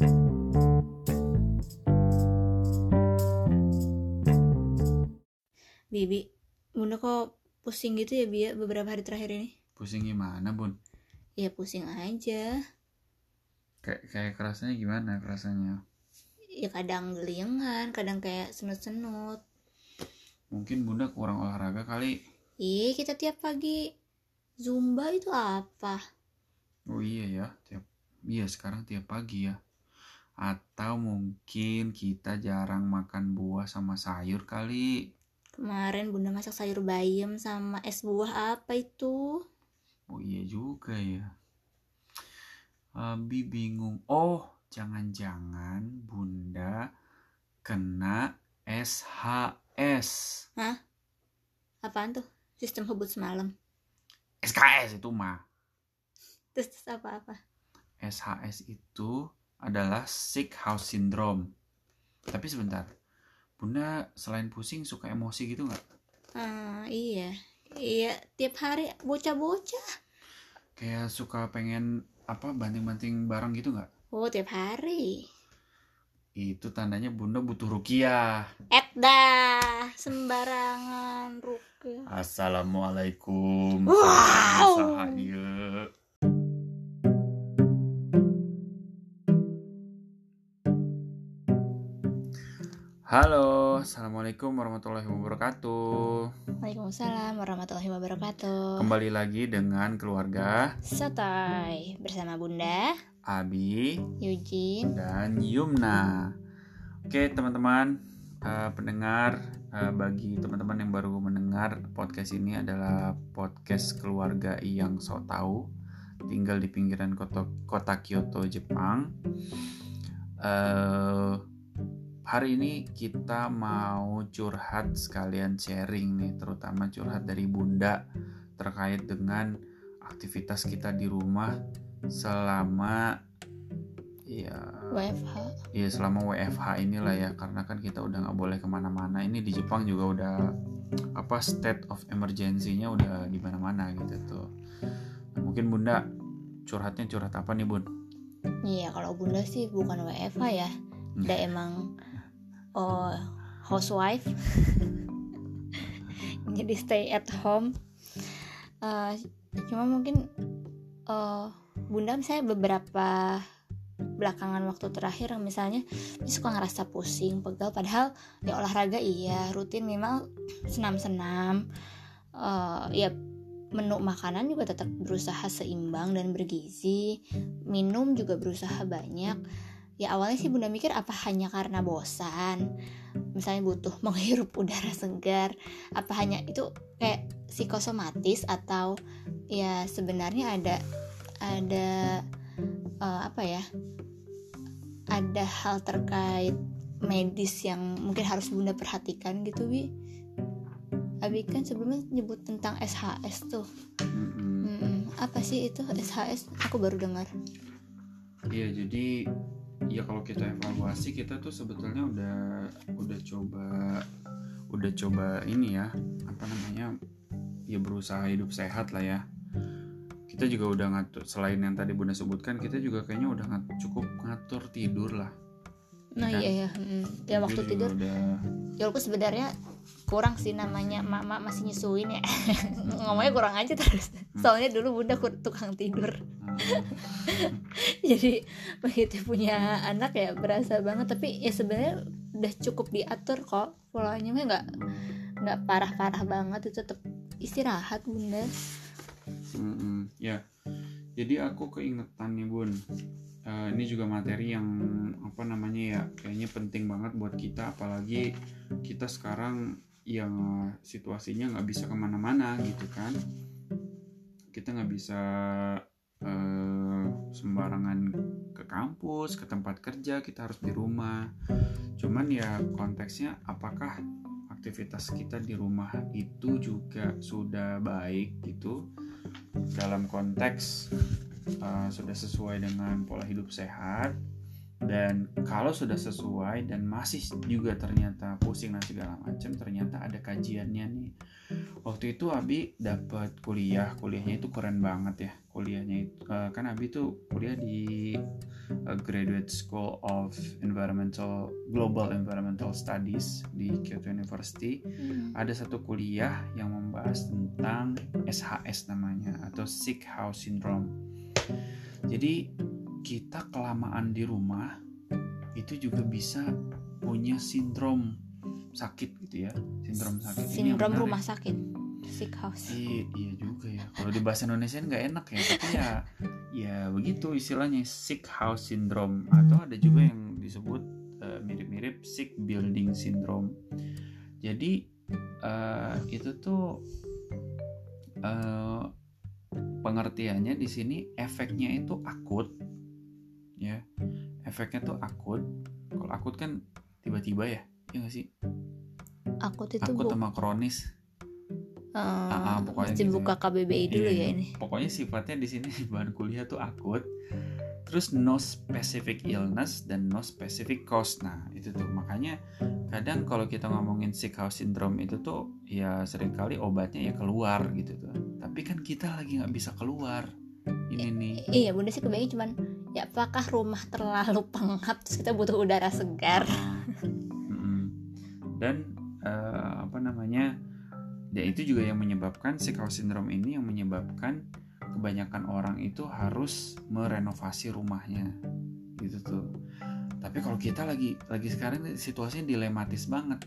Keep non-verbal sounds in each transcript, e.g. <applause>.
Bibi, Bunda kok pusing gitu ya Bia beberapa hari terakhir ini? Pusing gimana bun? Ya pusing aja. Kayak kayak kerasanya gimana kerasanya? Ya kadang gelingan, kadang kayak senut-senut. Mungkin bunda kurang olahraga kali. Ih, kita tiap pagi Zumba itu apa? Oh iya ya, tiap iya sekarang tiap pagi ya. Atau mungkin kita jarang makan buah sama sayur kali. Kemarin Bunda masak sayur bayam sama es buah apa itu? Oh iya juga ya. Abi bingung. Oh, jangan-jangan bunda kena SHS. Apaan tuh? Sistem hubut semalam. SKS itu mah. Terus, terus apa-apa? SHS itu adalah sick house syndrome. Tapi sebentar, Bunda selain pusing suka emosi gitu nggak? Ah, iya. Iya, tiap hari bocah-bocah. Kayak suka pengen apa banting-banting barang gitu nggak? Oh, tiap hari. Itu tandanya Bunda butuh rukiah. Edda, sembarangan rukyah. Assalamualaikum. Wow. Saha Halo, assalamualaikum warahmatullahi wabarakatuh. Waalaikumsalam warahmatullahi wabarakatuh. Kembali lagi dengan keluarga Sotoy bersama Bunda Abi Eugene. dan Yumna. Oke teman-teman eh, pendengar eh, bagi teman-teman yang baru mendengar podcast ini adalah podcast keluarga yang so tahu tinggal di pinggiran kota, kota Kyoto Jepang. Eh, hari ini kita mau curhat sekalian sharing nih terutama curhat dari Bunda terkait dengan aktivitas kita di rumah selama ya WFH. Iya selama WFH inilah ya karena kan kita udah nggak boleh ke mana-mana ini di Jepang juga udah apa state of emergency-nya udah di mana-mana gitu tuh Nah, mungkin Bunda curhatnya curhat apa nih Bun? Iya, kalau Bunda sih bukan WFH ya. Udah emang oh housewife. <laughs> Jadi stay at home. Eh, cuma mungkin eh Bunda misalnya beberapa belakangan waktu terakhir misalnya dia suka ngerasa pusing, pegal padahal ya olahraga iya, rutin minimal senam-senam. Eh, ya menu makanan juga tetap berusaha seimbang dan bergizi minum juga berusaha banyak ya awalnya sih bunda mikir apa hanya karena bosan? Misalnya butuh <laughs> menghirup udara segar apa hanya? Itu kayak psikosomatis atau ya sebenarnya ada ada eh, apa ya? Ada hal terkait medis yang mungkin harus bunda perhatikan gitu bi. Abi kan sebelumnya nyebut tentang SHS tuh. Mm-mm. apa sih itu SHS aku baru dengar. Iya jadi ya kalau kita evaluasi kita tuh sebetulnya udah udah coba udah coba ini ya apa namanya ya berusaha hidup sehat lah ya kita juga udah ngatur selain yang tadi bunda sebutkan kita juga kayaknya udah ngat- cukup ngatur tidur lah nah Kan? iya ya mm. ya waktu juga tidur udah ya walaupun sebenarnya kurang sih namanya mak-mak masih nyusuin ya. <laughs> Ngomongnya kurang aja terus. Soalnya dulu bunda tukang tidur. Hmm, <laughs> jadi begitu punya anak ya berasa banget. Tapi ya sebenarnya udah cukup diatur kok. Polanya mah nggak nggak parah-parah banget. Itu tetap istirahat bunda. Mm-mm. Ya, jadi aku keingetan nih bun. Eh, ini juga materi yang apa namanya ya, kayaknya penting banget buat kita, apalagi kita sekarang yang situasinya nggak bisa ke mana-mana gitu kan. Kita nggak bisa eh, sembarangan ke kampus, ke tempat kerja, kita harus di rumah. Cuman ya konteksnya, apakah aktivitas kita di rumah itu juga sudah baik gitu? dalam konteks uh, sudah sesuai dengan pola hidup sehat dan kalau sudah sesuai dan masih juga ternyata pusing dan segala macam ternyata ada kajiannya nih. Waktu itu Abi dapat kuliah kuliahnya itu keren banget ya. Kuliahnya itu uh, kan Abi tuh kuliah di uh, Graduate School of Environmental Global Environmental Studies di Kyoto University. Hmm. ada satu kuliah yang membahas tentang SHS namanya atau Sick House Syndrome jadi kita kelamaan di rumah itu juga bisa punya sindrom sakit gitu ya sindrom sakit sindrom rumah sakit sick house Iya, iya juga ya. Kalau di bahasa Indonesia nggak enak ya, tapi ya ya begitu istilahnya sick house syndrome atau ada juga yang disebut eh, mirip-mirip sick building syndrome. Jadi eh, itu tuh eh, pengertiannya di sini efeknya itu akut, ya. Efeknya tuh akut. Kalau akut kan tiba-tiba ya, ya nggak sih? akut itu Akut bu sama kronis. eh, ah, pokoknya mesti gitu buka KBBI dulu Iya, ya iya. ini Pokoknya sifatnya di sini <laughs> bahan kuliah tuh akut. Terus no specific illness dan no specific cause. Nah, itu tuh makanya kadang kalau kita ngomongin sick house syndrome itu tuh ya sering kali obatnya ya keluar gitu tuh. Tapi kan kita lagi nggak bisa keluar. Ini nih. iya bunda sih kebayang cuman ya apakah rumah terlalu pengap terus kita butuh udara segar Mm-mm. Dan eh, apa namanya? Ya itu juga yang menyebabkan sick house syndrome ini yang menyebabkan kebanyakan orang itu harus merenovasi rumahnya gitu tuh. Tapi kalau kita lagi lagi sekarang situasinya dilematis banget.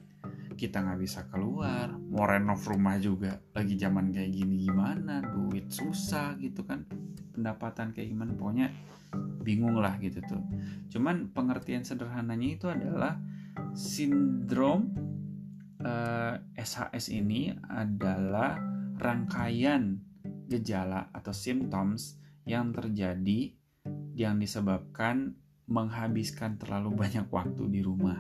Kita nggak bisa keluar, mau renov rumah juga lagi zaman kayak gini gimana, duit susah gitu kan, pendapatan kayak gimana, pokoknya bingung lah gitu tuh. Cuman pengertian sederhananya itu adalah sindrom eh, SHS ini adalah rangkaian gejala atau symptoms yang terjadi yang disebabkan menghabiskan terlalu banyak waktu di rumah.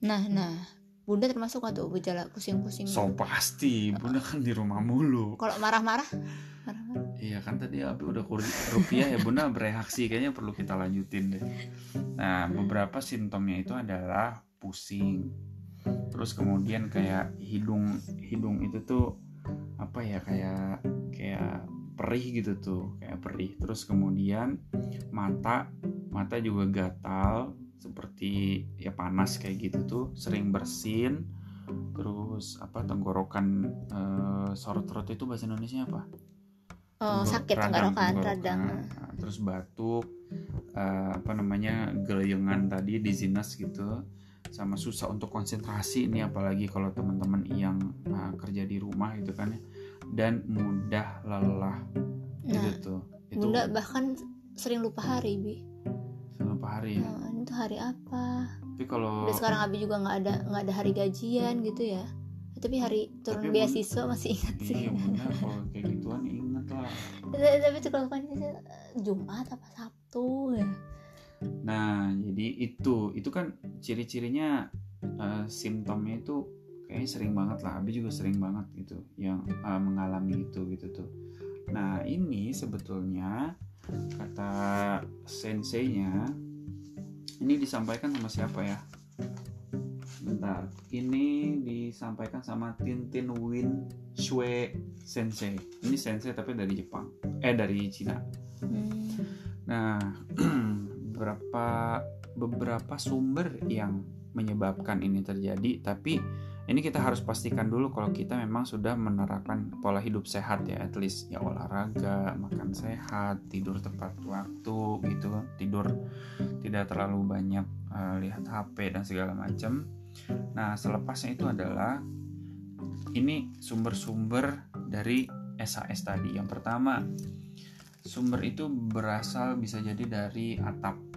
nah nah bunda termasuk tuh gejala pusing-pusing So pasti, bunda kan di rumah mulu. kalau marah-marah? Marah-marah. Iya kan tadi Abi udah rupiah ya bunda bereaksi. Kayaknya perlu kita lanjutin deh. Nah beberapa simptomnya itu adalah pusing, terus kemudian kayak hidung hidung itu tuh apa ya kayak kayak perih gitu tuh kayak perih. Terus kemudian mata mata juga gatal seperti ya panas kayak gitu tuh sering bersin. Terus apa tenggorokan eh, sore throat itu bahasa Indonesia apa? oh, Tenggor- sakit radang, tenggorokan tenggorokan. radang Nah, terus batuk eh, apa namanya geleyengan tadi dizziness gitu sama susah untuk konsentrasi ini apalagi kalau teman-teman yang nah, kerja di rumah gitu kan ya dan mudah lelah nah itu tuh itu bunda bahkan sering lupa hari bi selama hari ya nah, ini tuh hari apa tapi kalau Udah sekarang Abi juga nggak ada nggak ada hari gajian gitu ya. Tapi hari turun Tapi beasiswa masih ingat sih. iya bunda kalau kayak gituan inget lah Tapi tuh kalau kan Jumat apa Sabtu ya. Nah, jadi itu itu kan ciri-cirinya eh, simptomnya itu kayaknya sering banget lah. Abi juga sering banget gitu yang eh, mengalami itu gitu tuh. Nah, ini sebetulnya kata senseinya ini disampaikan sama siapa ya? Bentar, ini disampaikan sama Tintin Win Shui Sensei. Ini sensei tapi dari Jepang. Eh dari Cina. Hmm. Nah, <clears throat> beberapa beberapa sumber yang menyebabkan ini terjadi, tapi ini kita harus pastikan dulu kalau kita memang sudah menerapkan pola hidup sehat ya, at least ya olahraga, makan sehat, tidur tepat waktu gitu, tidur tidak terlalu banyak eh, lihat HP dan segala macam. Nah, selepasnya itu adalah ini sumber-sumber dari SAS tadi. Yang pertama, sumber itu berasal bisa jadi dari atap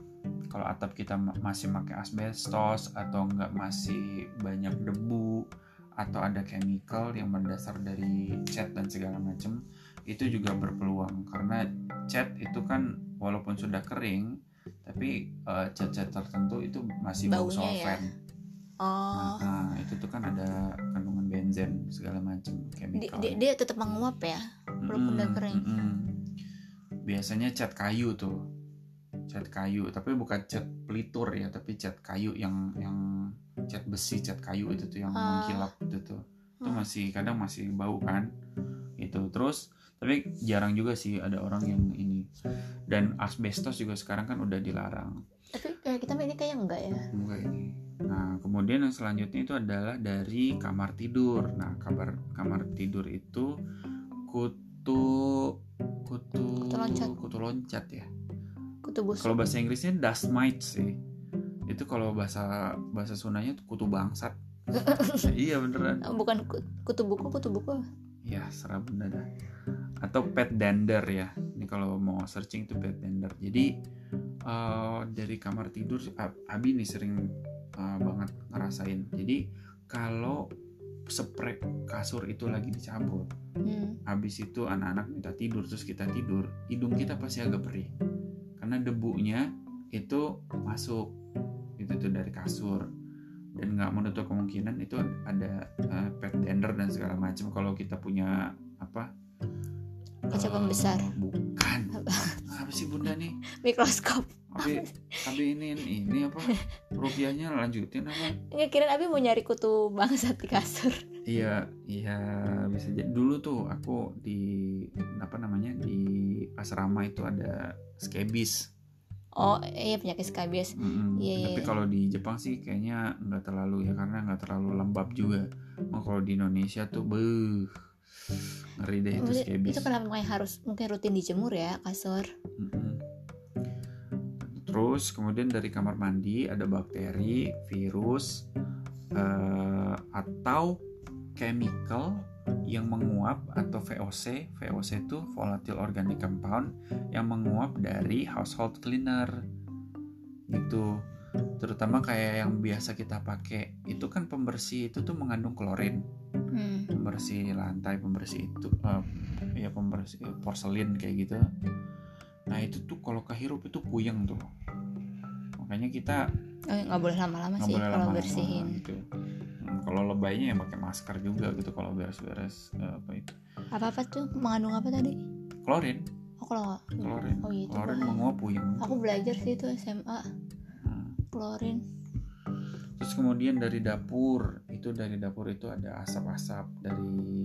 kalau atap kita ma- masih pakai asbestos atau enggak masih banyak debu atau ada chemical yang berdasar dari cat dan segala macam itu juga berpeluang karena cat itu kan walaupun sudah kering tapi eh, cat-cat tertentu itu masih bau Baunya ya. solvent Oh, nah itu tuh kan ada kandungan benzen segala macam chemical dia, dia tetap menguap ya. walaupun udah Mm-mm, kering. mm-mm. biasanya cat kayu tuh cat kayu tapi bukan cat pelitur ya tapi cat kayu yang yang cat besi cat kayu itu tuh yang Ah. mengkilap itu tuh itu Hmm. masih kadang masih bau kan itu terus tapi jarang juga sih ada orang yang ini dan asbestos juga sekarang kan udah dilarang tapi eh, kita ini kayak enggak ya Enggak ini. Nah, kemudian yang selanjutnya itu adalah dari kamar tidur. Nah, kamar kamar tidur itu kutu kutu Kutu loncat. kutu loncat ya. Kutu busuk Kalau bahasa Inggrisnya dust mites sih. Itu kalau bahasa bahasa Sundanya kutu bangsat. <laughs> iya beneran. Oh, bukan ku- kutu buku kutu buku Ya, serah benda dah. Atau pet dander ya. Ini kalau mau searching itu pet dander. Jadi eh, dari kamar tidur Ab- Abi nih sering eh, banget ngerasain. Jadi kalau spray kasur itu lagi dicabut, hmm. habis itu anak-anak minta tidur terus kita tidur, hidung kita pasti agak perih. Karena debunya itu masuk. Itu tuh dari kasur. Dan nggak menutup kemungkinan itu ada eh, pet dander dan segala macam kalau kita punya apa kaca eh, pembesar bukan. Apa? Sih bunda nih? Mikroskop. Tapi tapi ini ini apa? Rupiahnya lanjutin apa? Nggak kira Abi mau nyari kutu bangsat di kasur iya iya bisa jadi. Dulu tuh aku di apa namanya di asrama itu ada skebis. Oh iya penyakit skabies Mm-mm. Iya, iya, tapi iya. kalau di Jepang sih kayaknya nggak terlalu ya karena nggak terlalu lembab juga. Mau kalau di Indonesia tuh beuh ngeri deh itu skebis. itu kenapa makanya harus mungkin rutin dijemur ya kasur? Mm-mm. Terus kemudian dari kamar mandi ada bakteri, virus, eh, atau chemical yang menguap atau VOC. VOC itu volatile organic compound yang menguap dari household cleaner. Gitu. Terutama kayak yang biasa kita pakai itu kan pembersih itu tuh mengandung klorin hmm. pembersih lantai pembersih itu eh, ya pembersih porselin kayak gitu nah itu tuh kalau kehirup itu puyeng tuh makanya kita oh, nggak boleh lama-lama sih boleh kalau lama-lama bersihin gitu kalau lebaynya ya pakai masker juga gitu kalau beres-beres eh, apa itu. Apa apa tuh? Mengandung apa tadi? Klorin. Oh kalau klorin. oh iya klorin bahaya. menguap puyeng aku belajar sih itu SMA Hmm. klorin. Terus kemudian dari dapur itu dari dapur itu ada asap-asap dari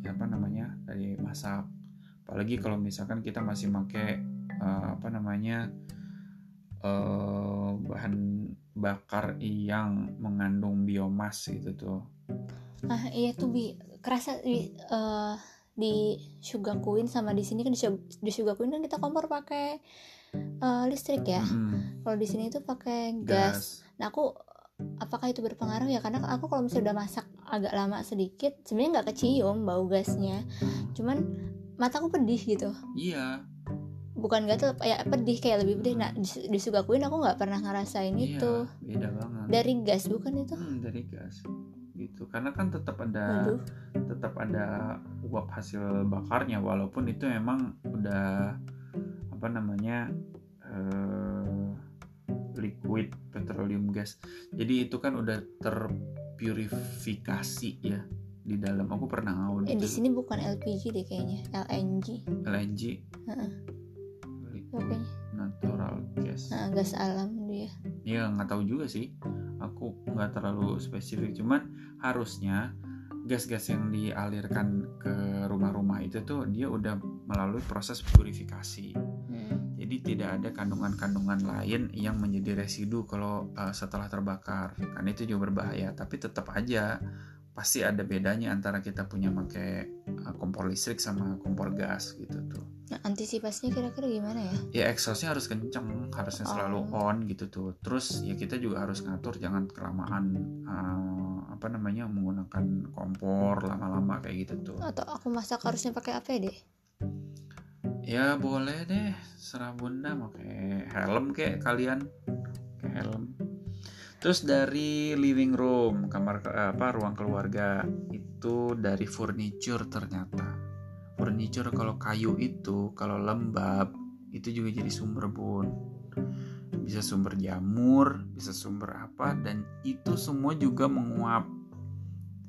ya apa namanya dari masak. Apalagi kalau misalkan kita masih pakai eh, apa namanya eh, bahan bakar yang mengandung biomas gitu tuh. Ah iya tuh bi. Kerasa di eh, di Sugakuin sama di sini kan di, Sug- di Sugakuin kan kita kompor pakai eh, listrik ya. Mm-mm. kalau di sini tuh pakai gas. Nah aku apakah itu berpengaruh ya? Karena aku kalau misalnya udah masak agak lama sedikit sebenarnya nggak kecium bau gasnya. Hmm. cuman mataku pedih gitu. Iya bukan gatel ya pedih kayak lebih pedih. Nah di, di Sugakuin aku nggak pernah ngerasain iya itu. beda banget. Dari gas bukan itu? Hmm, dari gas. Gitu. Karena kan tetap ada waduh. tetap ada uap hasil bakarnya. Walaupun itu memang udah apa namanya eh, liquid petroleum gas. Jadi itu kan udah terpurifikasi ya di dalam. Aku pernah eh, audit di sini bukan LPG deh kayaknya. LNG LNG Heeh. liquid Oke. natural gas. Nah, gas alam dia. Ya nggak tahu juga sih. Aku nggak terlalu spesifik. Cuman harusnya gas-gas yang dialirkan ke rumah-rumah itu tuh dia udah melalui proses purifikasi. Hmm. jadi tidak ada kandungan-kandungan lain yang menjadi residu kalau uh, setelah terbakar. Karena itu juga berbahaya tapi tetap aja pasti ada bedanya antara kita punya pakai uh, kompor listrik sama kompor gas gitu tuh nah antisipasinya kira-kira gimana ya? Ya exhaustnya harus kenceng harusnya selalu Oh. on gitu tuh. Terus ya kita juga harus ngatur jangan kelamaan uh, apa namanya menggunakan kompor lama-lama kayak gitu tuh. Atau aku masak harusnya pakai apa ya deh ya boleh deh. Serah bunda pakai helm kayak kalian. Pakai helm. Terus dari living room kamar apa ruang keluarga itu dari furniture ternyata furniture kalau kayu itu kalau lembab itu juga jadi sumber bun. Bisa sumber jamur bisa sumber apa dan itu semua juga menguap.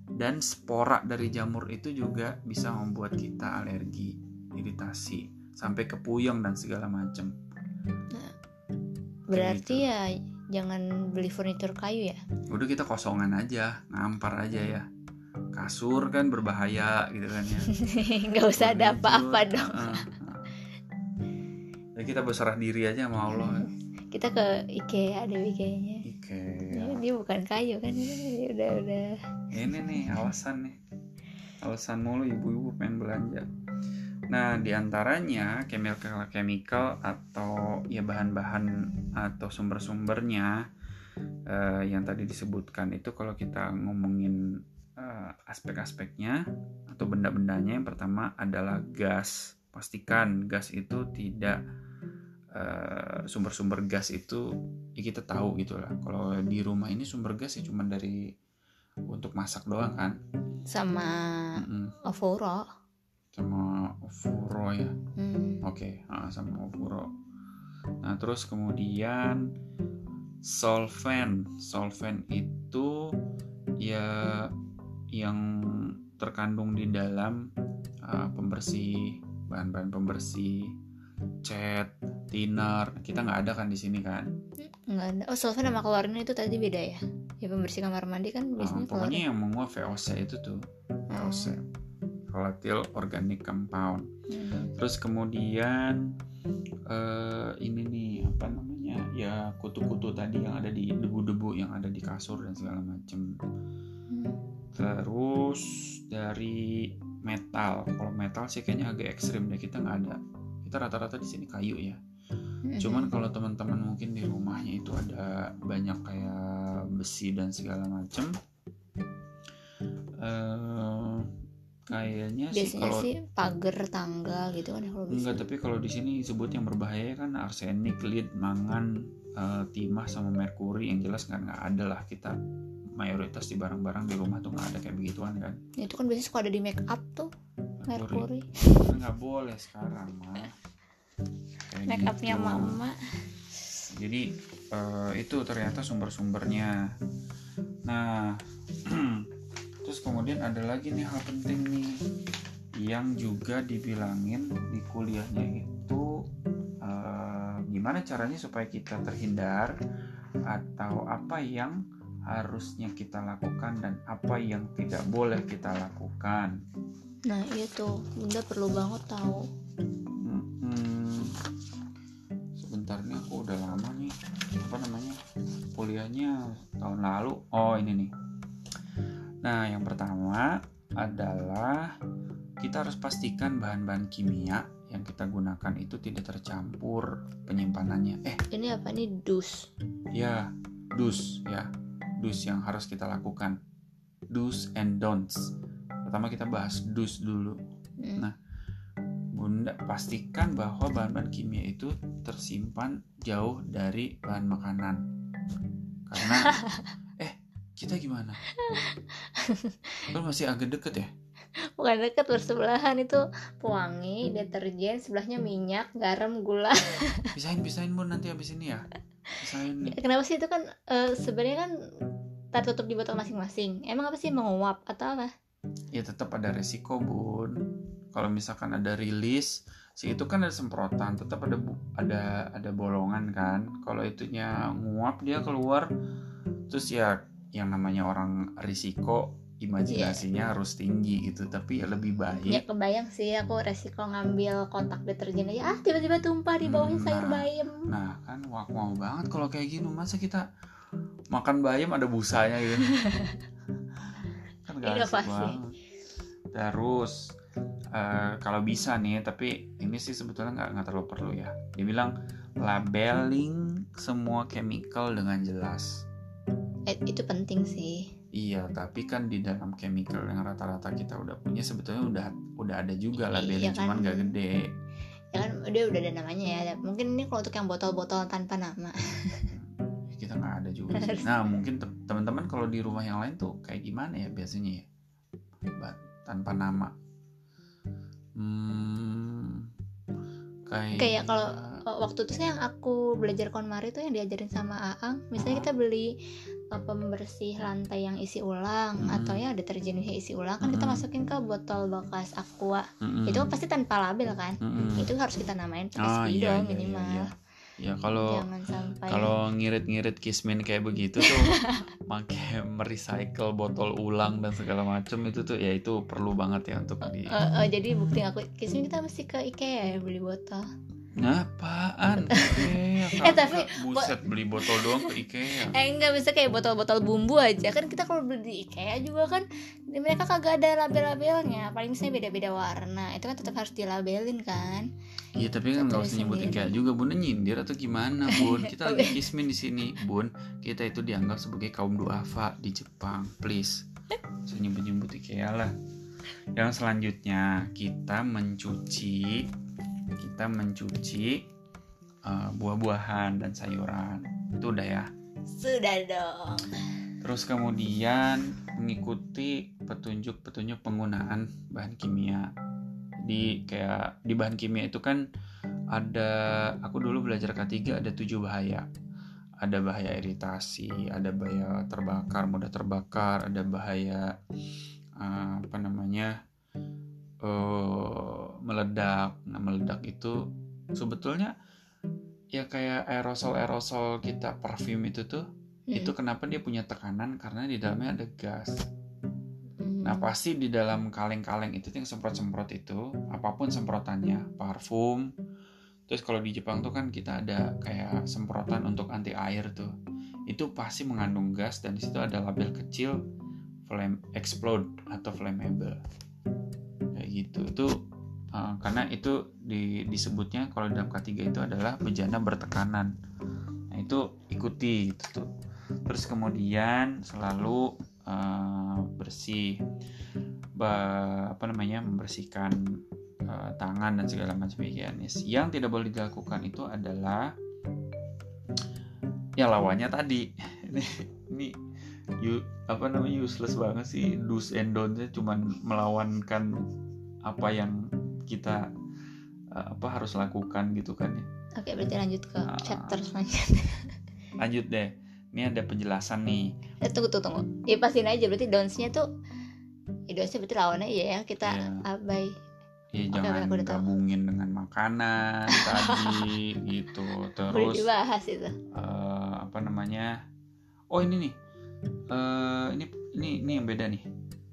Dan spora dari jamur itu juga bisa membuat kita alergi iritasi sampai ke puyeng dan segala macam berarti ya jangan beli furnitur kayu ya? Udah kita kosongan aja ngampar aja ya kasur kan berbahaya gitu kan ya. <laughs> Nggak usah ada apa-apa dong. Uh, uh. ya kita berserah diri aja sama Allah kita ke IKEA ada IKEA-nya. Oke Ya, dia bukan kayu kan Dia udah udah. Ini nih alasan nih. Alasan mulu ibu-ibu pengen belanja. Nah di antaranya chemical chemical atau ya bahan-bahan atau sumber-sumbernya eh, yang tadi disebutkan itu kalau kita ngomongin eh, aspek-aspeknya atau benda-bendanya. Yang pertama adalah gas. Pastikan gas itu tidak eh, sumber-sumber gas itu ya kita tahu gitu lah. Kalau di rumah ini sumber gas ya cuma dari untuk masak doang kan. Sama Mm-mm. Ovoro sama furo ya? Hmm. oke ah, sama furo nah terus kemudian solvent. Solvent itu ya yang terkandung di dalam ah, pembersih bahan-bahan pembersih cat thinner. Kita nggak ada kan di sini kan? Nggak ada. Oh solvent sama klorin itu tadi beda ya? Ya pembersih kamar mandi kan Ah, biasanya pokoknya klorin yang menguap VOC itu tuh VOC volatile organic compound. Hmm. terus kemudian eh, ini nih apa namanya? Ya kutu-kutu tadi yang ada di debu-debu yang ada di kasur dan segala macem. Hmm. Terus dari metal. Kalau metal sih kayaknya agak ekstrim deh kita nggak ada. Kita rata-rata di sini kayu ya. Hmm. cuman kalau teman-teman mungkin di rumahnya itu ada banyak kayak besi dan segala macem. Eh kayaknya sih kalau sih pagar tangga gitu kan ya kalau Enggak, tapi kalau di sini disebut yang berbahaya kan arsenik, lead, mangan, eh, timah sama merkuri. Yang jelas nggak nggak ada lah kita mayoritas di barang-barang di rumah tuh nggak ada kayak begituan kan. itu kan biasanya suka ada di make up tuh merkuri Kan nggak boleh sekarang mah. Kayak make upnya gitu. mama Jadi eh, itu ternyata sumber-sumbernya. Nah, <clears throat> terus kemudian ada lagi nih hal penting nih yang juga dibilangin di kuliahnya itu eh, gimana caranya supaya kita terhindar atau apa yang harusnya kita lakukan dan apa yang tidak boleh kita lakukan. nah itu bunda perlu banget tahu. Hmm, sebentar nih aku udah lama nih. Apa namanya? Kuliahnya tahun lalu. Oh ini nih. Nah yang pertama adalah kita harus pastikan bahan-bahan kimia yang kita gunakan itu tidak tercampur penyimpanannya. Eh ini apa nih? Dus. ya dus ya dus yang harus kita lakukan do's and don'ts pertama kita bahas dus dulu Hmm. Nah, Bunda pastikan bahwa bahan-bahan kimia itu tersimpan jauh dari bahan makanan. Karena <laughs> eh kita gimana? Kan masih agak deket ya? bukan deket bersebelahan itu pewangi deterjen sebelahnya minyak garam gula Pisahin pisahin Bun nanti habis ini ya. Nih. kenapa sih itu kan eh, sebenarnya kan tertutup di botol masing-masing emang apa sih menguap atau apa Ya tetap ada resiko Bun. Kalau misalkan ada rilis, si itu kan ada semprotan, tetap ada ada ada bolongan kan. Kalau itunya nguap dia keluar, terus ya yang namanya orang risiko imajinasinya harus tinggi gitu. Tapi ya lebih ya baik. kebayang sih aku resiko ngambil kotak deterjen aja ah tiba-tiba tumpah di bawahnya Hmm, sayur nah. bayam Nah kan wak mau banget kalau kayak gini masa kita makan bayam ada busanya gitu. <laughs> kan gak asik Inovasi. banget. Terus eh, kalau bisa nih, tapi ini sih sebetulnya nggak nggak terlalu perlu ya. Dia bilang labeling semua chemical dengan jelas. eh, itu penting sih Iya, tapi kan di dalam chemical yang rata-rata kita udah punya sebetulnya udah udah ada juga Iya labeling, kan. cuman nggak gede. ya kan dia udah ada namanya ya mungkin ini kalau untuk yang botol-botol tanpa nama kita nggak ada juga sih. Nah mungkin te- teman-teman kalau di rumah yang lain tuh kayak gimana ya biasanya ya, Ba- tanpa nama. Hmm, kayak Kayak kalau- waktu itu sih yang aku belajar konmari itu yang diajarin sama Aang misalnya kita beli pembersih lantai yang isi ulang Hmm. atau ya deterjen yang isi ulang kan kita Hmm. masukin ke botol bekas aqua Mm-mm. itu pasti tanpa label kan Mm-mm. itu harus kita namain pakai Ah, iya, spidol iya, minimal iya, iya. ya kalau kalau ngirit-ngirit kismin kayak begitu tuh <laughs> pakai merecycle botol ulang dan segala macam itu tuh ya itu perlu banget ya untuk di Eh, eh, jadi bukti aku kismin kita mesti ke IKEA ya beli botol Apaan? Ikea, Eh, tapi- buset beli botol doang ke Ikea. eh enggak bisa kayak botol-botol bumbu aja kan kita kalau beli di IKEA juga kan mereka kagak ada label-labelnya paling misalnya beda-beda warna itu kan tetap harus dilabelin kan Iya tapi kan nggak usah nyebut. Ikea juga bun nyindir atau gimana bun? Kita lagi <laughs> kismin di sini bun. Kita itu dianggap sebagai kaum duafa di Jepang. Please, saya nyebut-nyebut Ikea lah. Yang selanjutnya kita mencuci, kita mencuci uh, buah-buahan dan sayuran. Itu udah ya. sudah dong Terus kemudian mengikuti petunjuk-petunjuk penggunaan bahan kimia. Jadi kayak di bahan kimia itu kan ada aku dulu belajar K3 ada tujuh bahaya. Ada bahaya iritasi, ada bahaya terbakar, mudah terbakar, ada bahaya eh, apa namanya? Eh meledak. Nah, meledak itu sebetulnya ya kayak aerosol-aerosol kita parfum itu tuh Hmm. itu kenapa dia punya tekanan karena di dalamnya ada gas. Hmm. Nah pasti di dalam kaleng-kaleng itu yang semprot-semprot itu apa pun semprotannya parfum. Terus kalau di Jepang tuh kan kita ada kayak semprotan untuk anti air tuh. Itu pasti mengandung gas dan di situ ada label kecil flame explode atau flammable. Gitu. Itu uh, karena itu di- disebutnya kalau dalam K3 itu adalah bejana bertekanan. Nah itu ikuti itu tuh. Terus kemudian selalu uh, bersih ba- apa namanya membersihkan uh, tangan dan segala macam higienis. Yang tidak boleh dilakukan itu adalah ya lawannya tadi. <laughs> ini ini you, apa namanya useless banget sih do's and don'ts cuman melawankan apa yang kita uh, apa harus lakukan gitu kan ya. oke berarti lanjut ke Ah. chapter selanjutnya <laughs> Lanjut deh. Ini ada penjelasan nih. eh, tunggu tunggu tunggu ya pastiin aja berarti downs-nya tuh ya downs-nya berarti lawannya iya ya kita Iya. abai Ya Oke, jangan aku tahu. gabungin dengan makanan <laughs> tadi gitu. Terus dibahas itu eh, apa namanya? Oh ini nih. Eh, ini ini ini yang beda nih.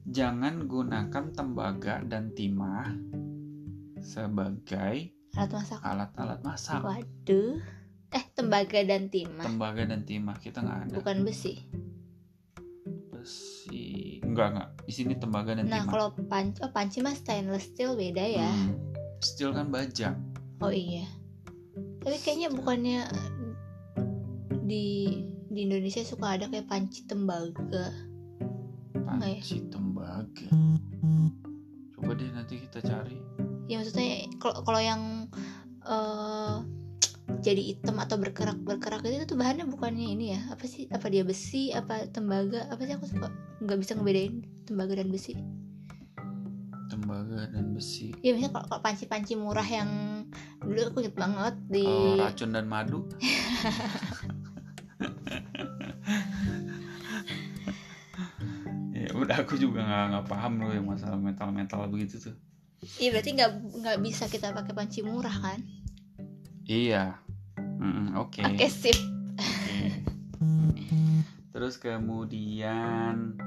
Jangan gunakan tembaga dan timah sebagai alat masak alat-alat masak. waduh eh tembaga dan timah Tembaga dan timah kita nggak ada. bukan besi Besi. Enggak enggak. Di sini tembaga dan nah timah. kalau panci oh panci mah stainless steel beda ya Hmm. Steel kan baja. oh iya tapi kayaknya bukannya di di Indonesia suka ada kayak panci tembaga ya? Panci tembaga. Coba deh nanti kita cari. ya maksudnya kalau kalau yang eh jadi hitam atau berkerak berkerak itu tuh bahannya bukannya ini ya apa sih apa dia besi apa tembaga apa sih aku suka nggak bisa ngebedain tembaga dan besi Tembaga dan besi. ya misalnya kalau, kalau panci-panci murah yang dulu aku inget banget di Oh, racun dan madu. <laughs> aku juga nggak nggak paham loh yang masalah metal metal begitu tuh. iya berarti nggak nggak bisa kita pakai panci murah kan Iya. Oke. oke sip. Terus kemudian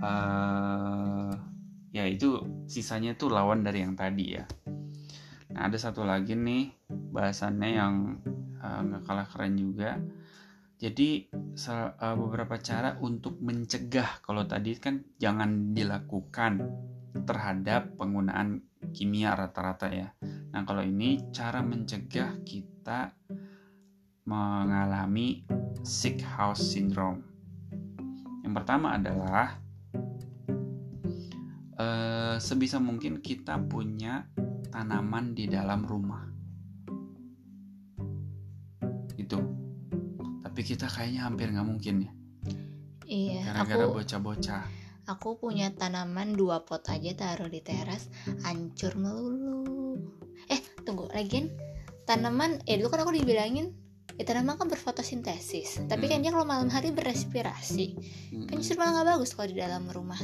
eh ya itu sisanya tuh lawan dari yang tadi ya. Nah ada satu lagi nih bahasannya yang eh, nggak kalah keren juga. Jadi eh, beberapa cara untuk mencegah kalau tadi kan jangan dilakukan terhadap penggunaan kimia rata-rata ya. Nah kalau ini cara mencegah kita mengalami sick house syndrome. Yang pertama adalah eh, sebisa mungkin kita punya tanaman di dalam rumah. Itu. Tapi kita kayaknya hampir nggak mungkin ya, iya gara-gara bocah-bocah. aku punya tanaman dua pot aja taruh di teras hancur melulu eh tunggu lagian tanaman eh dulu kan aku dibilangin ya tanaman kan berfotosintesis tapi kan Hmm. dia kalau malam hari berrespirasi kan Mm-mm. justru malah nggak bagus kalau di dalam rumah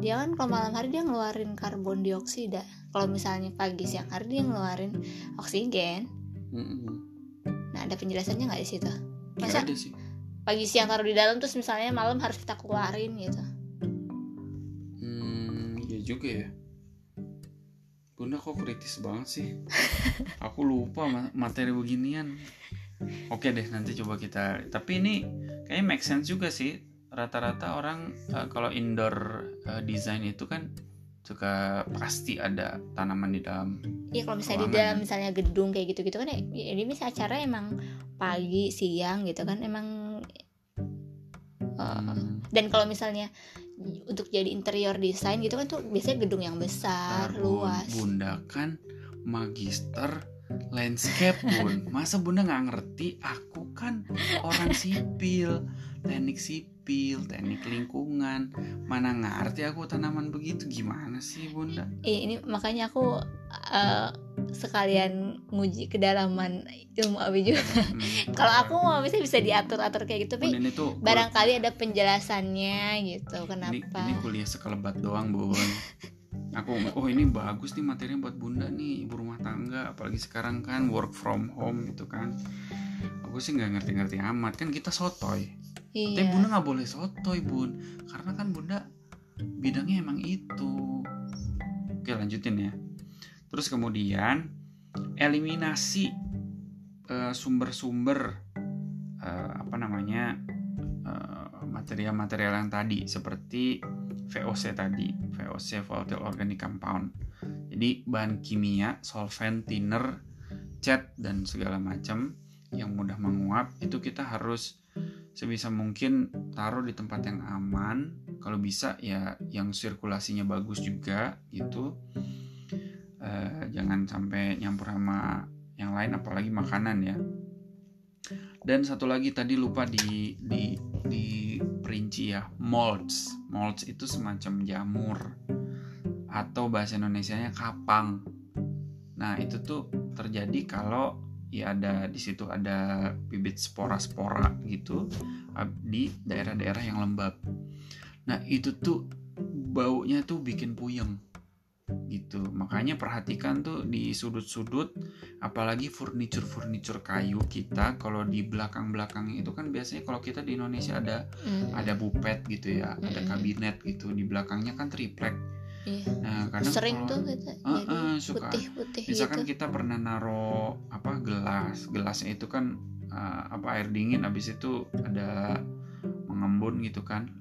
dia kan kalau malam hari dia ngeluarin karbon dioksida kalau misalnya pagi siang hari dia ngeluarin oksigen Mm-mm. Ada penjelasannya nggak di situ masa ada sih pagi siang taruh di dalam terus misalnya malam harus kita keluarin gitu Hmm, ya juga ya. Bunda kok kritis banget sih? <laughs> Aku lupa ma- materi beginian. Oke deh, nanti coba kita. Tapi ini kayaknya make sense juga sih. Rata-rata orang eh, kalau indoor eh, design itu kan suka pasti ada tanaman di dalam. Iya kalau misalnya di Ruangan. dalam misalnya gedung kayak gitu-gitu kan ya, ya ini misalnya acara emang pagi siang gitu kan emang uh, Hmm, dan kalau misalnya untuk jadi interior design gitu kan tuh biasanya gedung yang besar luas. Bunda kan magister landscape bun. <laughs> Masa bunda nggak ngerti? Aku kan orang sipil teknik sipil teknik lingkungan. Mana ngerti aku tanaman begitu? Gimana sih bunda? Eh, ini makanya aku uh, sekalian nguji kedalaman ilmu abi juga. Hmm. kalau aku mau bisa bisa diatur atur kayak gitu tapi ini tuh barangkali ada penjelasannya gitu ini, kenapa? ini kuliah sekelebat doang bun aku oh ini bagus nih materinya buat bunda nih ibu rumah tangga. Apalagi sekarang kan work from home gitu kan. Aku sih nggak ngerti-ngerti amat. Kan kita sotoy Tapi iya bunda nggak boleh sotoy bun, karena kan bunda bidangnya emang itu. Oke lanjutin ya. Terus kemudian eliminasi eh, sumber-sumber eh, apa namanya eh, material-material yang tadi seperti VOC tadi, VOC volatile organic compound. Jadi bahan kimia, solvent, thinner, cat dan segala macam yang mudah menguap itu kita harus sebisa mungkin taruh di tempat yang aman. Kalau bisa ya yang sirkulasinya bagus juga gitu. Eh, jangan sampai nyampur sama yang lain apalagi makanan ya. Dan satu lagi tadi lupa di di di perinci ya. Molds molds itu semacam jamur atau bahasa Indonesianya kapang. Nah itu tuh terjadi kalau ya ada di situ ada bibit spora-spora gitu di daerah-daerah yang lembab. Nah itu tuh baunya tuh bikin puyeng gitu. Makanya perhatikan tuh di sudut-sudut, apalagi furniture-furniture kayu kita kalau di belakang-belakang itu kan biasanya kalau kita di Indonesia ada Hmm, ada bupet gitu ya, ada Mm-mm. kabinet gitu di belakangnya kan triplek. Iya. Nah kadang sering kalau- tuh kita jadi ah, suka. putih-putih misalkan gitu. kita pernah naro apa gelas. Gelasnya itu kan uh, apa air dingin. Habis itu ada mengembun gitu kan.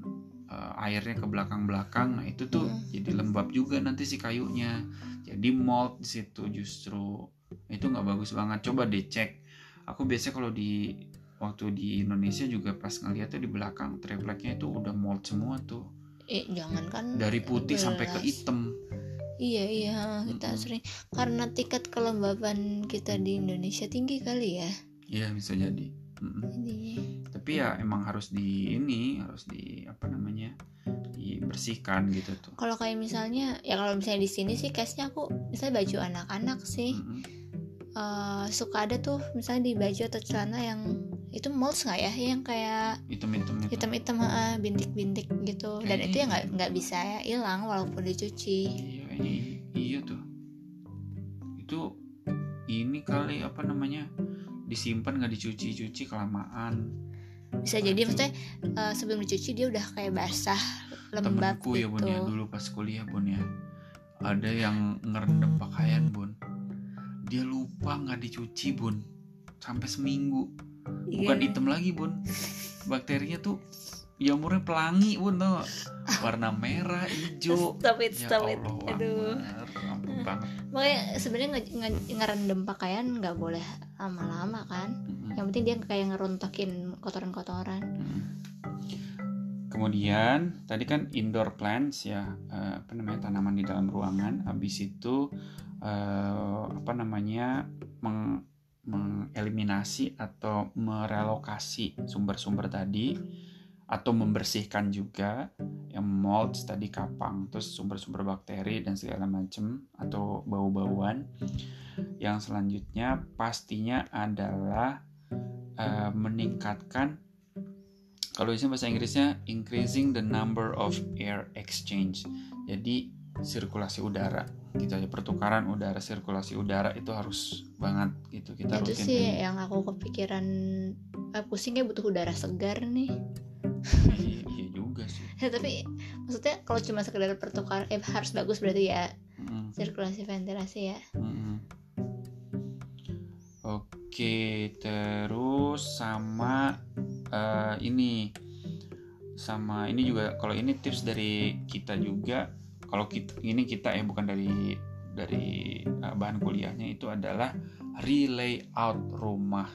Uh, airnya ke belakang belakang nah itu tuh Hmm. jadi lembab juga nanti si kayunya. Jadi mold di situ justru. Itu nggak bagus banget. Coba deh cek. Aku biasanya kalau di waktu di Indonesia juga pas ngeliat tuh di belakang. Tripleknya itu udah mold semua tuh eh jangan kan dari putih sampai ke hitam. Iya iya kita Mm-mm. sering. Karena tingkat kelembaban kita di Indonesia tinggi kali ya. Iya bisa jadi. Intinya tapi ya emang harus di ini harus di apa namanya dibersihkan gitu tuh. Kalau kayak misalnya ya kalau misalnya di sini sih case-nya aku misalnya baju anak-anak sih. Mm-mm. eh, suka ada tuh misalnya di baju atau celana yang itu molds nggak ya? Yang kayak hitam-hitam itu. hitam-hitam ah, bintik-bintik gitu. Dan Kayaknya itu ya nggak iya. nggak bisa hilang walaupun dicuci. Iya kayaknya iya tuh. Itu ini kali apa namanya disimpan nggak dicuci-cuci kelamaan. Bisa jadi maksudnya eh, sebelum dicuci dia udah kayak basah lembab temenku ya gitu bun ya dulu pas kuliah bun ya. Ada yang ngerendam pakaian bun. Dia lupa nggak dicuci bun. Sampai seminggu bukan Iya. hitam lagi bun bakterinya tuh jamurnya pelangi bun tau gak? warna merah hijau stop it ya stop it Allah aduh makanya sebenarnya nge- nge- ngerendam pakaian nggak boleh lama-lama kan Mm-mm. yang penting dia kayak ngerontokin kotoran-kotoran Mm. Kemudian tadi kan indoor plants ya eh, apa namanya tanaman di dalam ruangan. Habis itu eh, apa namanya meng- mengeliminasi atau merelokasi sumber-sumber tadi atau membersihkan juga yang molds tadi kapang terus sumber-sumber bakteri dan segala macam atau bau-bauan. Yang selanjutnya pastinya adalah eh, meningkatkan kalau ini bahasa Inggrisnya increasing the number of air exchange. Jadi sirkulasi udara. Gitu aja pertukaran udara sirkulasi udara itu harus banget gitu kita itu rutin. sih yang aku kepikiran ah, pusing kayak butuh udara segar nih. Iya, iya juga sih. Ya, <laughs> tapi maksudnya kalau cuma sekedar pertukaran eh harus bagus berarti ya Mm, sirkulasi ventilasi ya. Mm. oke terus sama eh, ini. Sama ini juga kalau ini tips dari kita juga kalau kita ini kita ya bukan dari dari eh, bahan kuliahnya itu adalah relay out rumah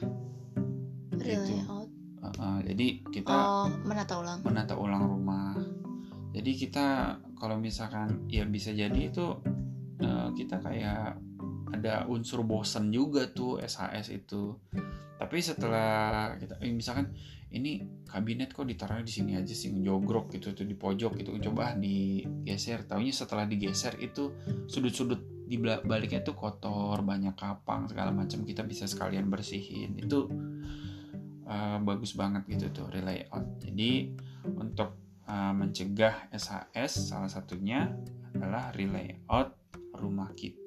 relay Gitu. out Eh, eh, jadi kita oh menata ulang menata ulang rumah. Jadi kita kalau misalkan ya bisa jadi itu eh, kita kayak ada unsur bosen juga tuh SHS itu. Tapi setelah kita eh, misalkan ini kabinet kok ditaruhnya di sini aja sih jogrok gitu tuh di pojok gitu coba digeser. Taunya setelah digeser itu sudut-sudut di baliknya tuh kotor banyak kapang segala macam. Kita bisa sekalian bersihin. Itu eh, bagus banget gitu tuh relay out. Jadi untuk uh, mencegah SHS salah satunya adalah relay out rumah kita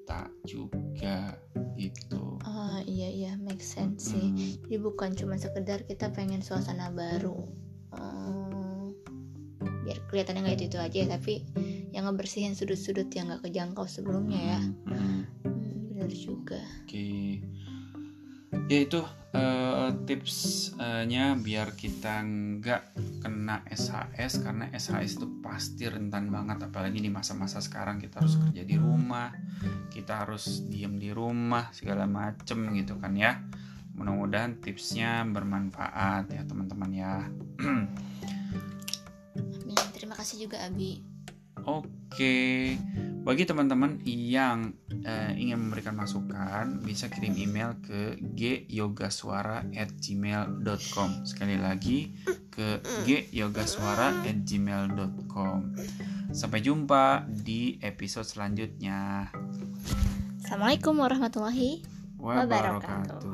juga gitu. oh iya iya make sense sih Hmm, jadi bukan cuma sekedar kita pengen suasana baru Oh, biar kelihatannya nggak itu itu aja tapi yang ngebersihin sudut-sudut yang nggak kejangkau sebelumnya ya hmm, hmm. Hmm, bener juga Oke. Ya itu eh, tipsnya biar kita nggak kena SHS karena SHS itu pasti rentan banget apalagi di masa-masa sekarang kita harus kerja di rumah, kita harus diem di rumah segala macem gitu kan ya. Mudah-mudahan tipsnya bermanfaat ya teman-teman ya. Amin. terima kasih juga Abi Oke, bagi teman-teman yang eh, ingin memberikan masukan, bisa kirim email ke gyogaswara@gmail.com. Sekali lagi ke gyogaswara@gmail.com. Sampai jumpa di episode selanjutnya. Assalamualaikum warahmatullahi Wabarakatuh.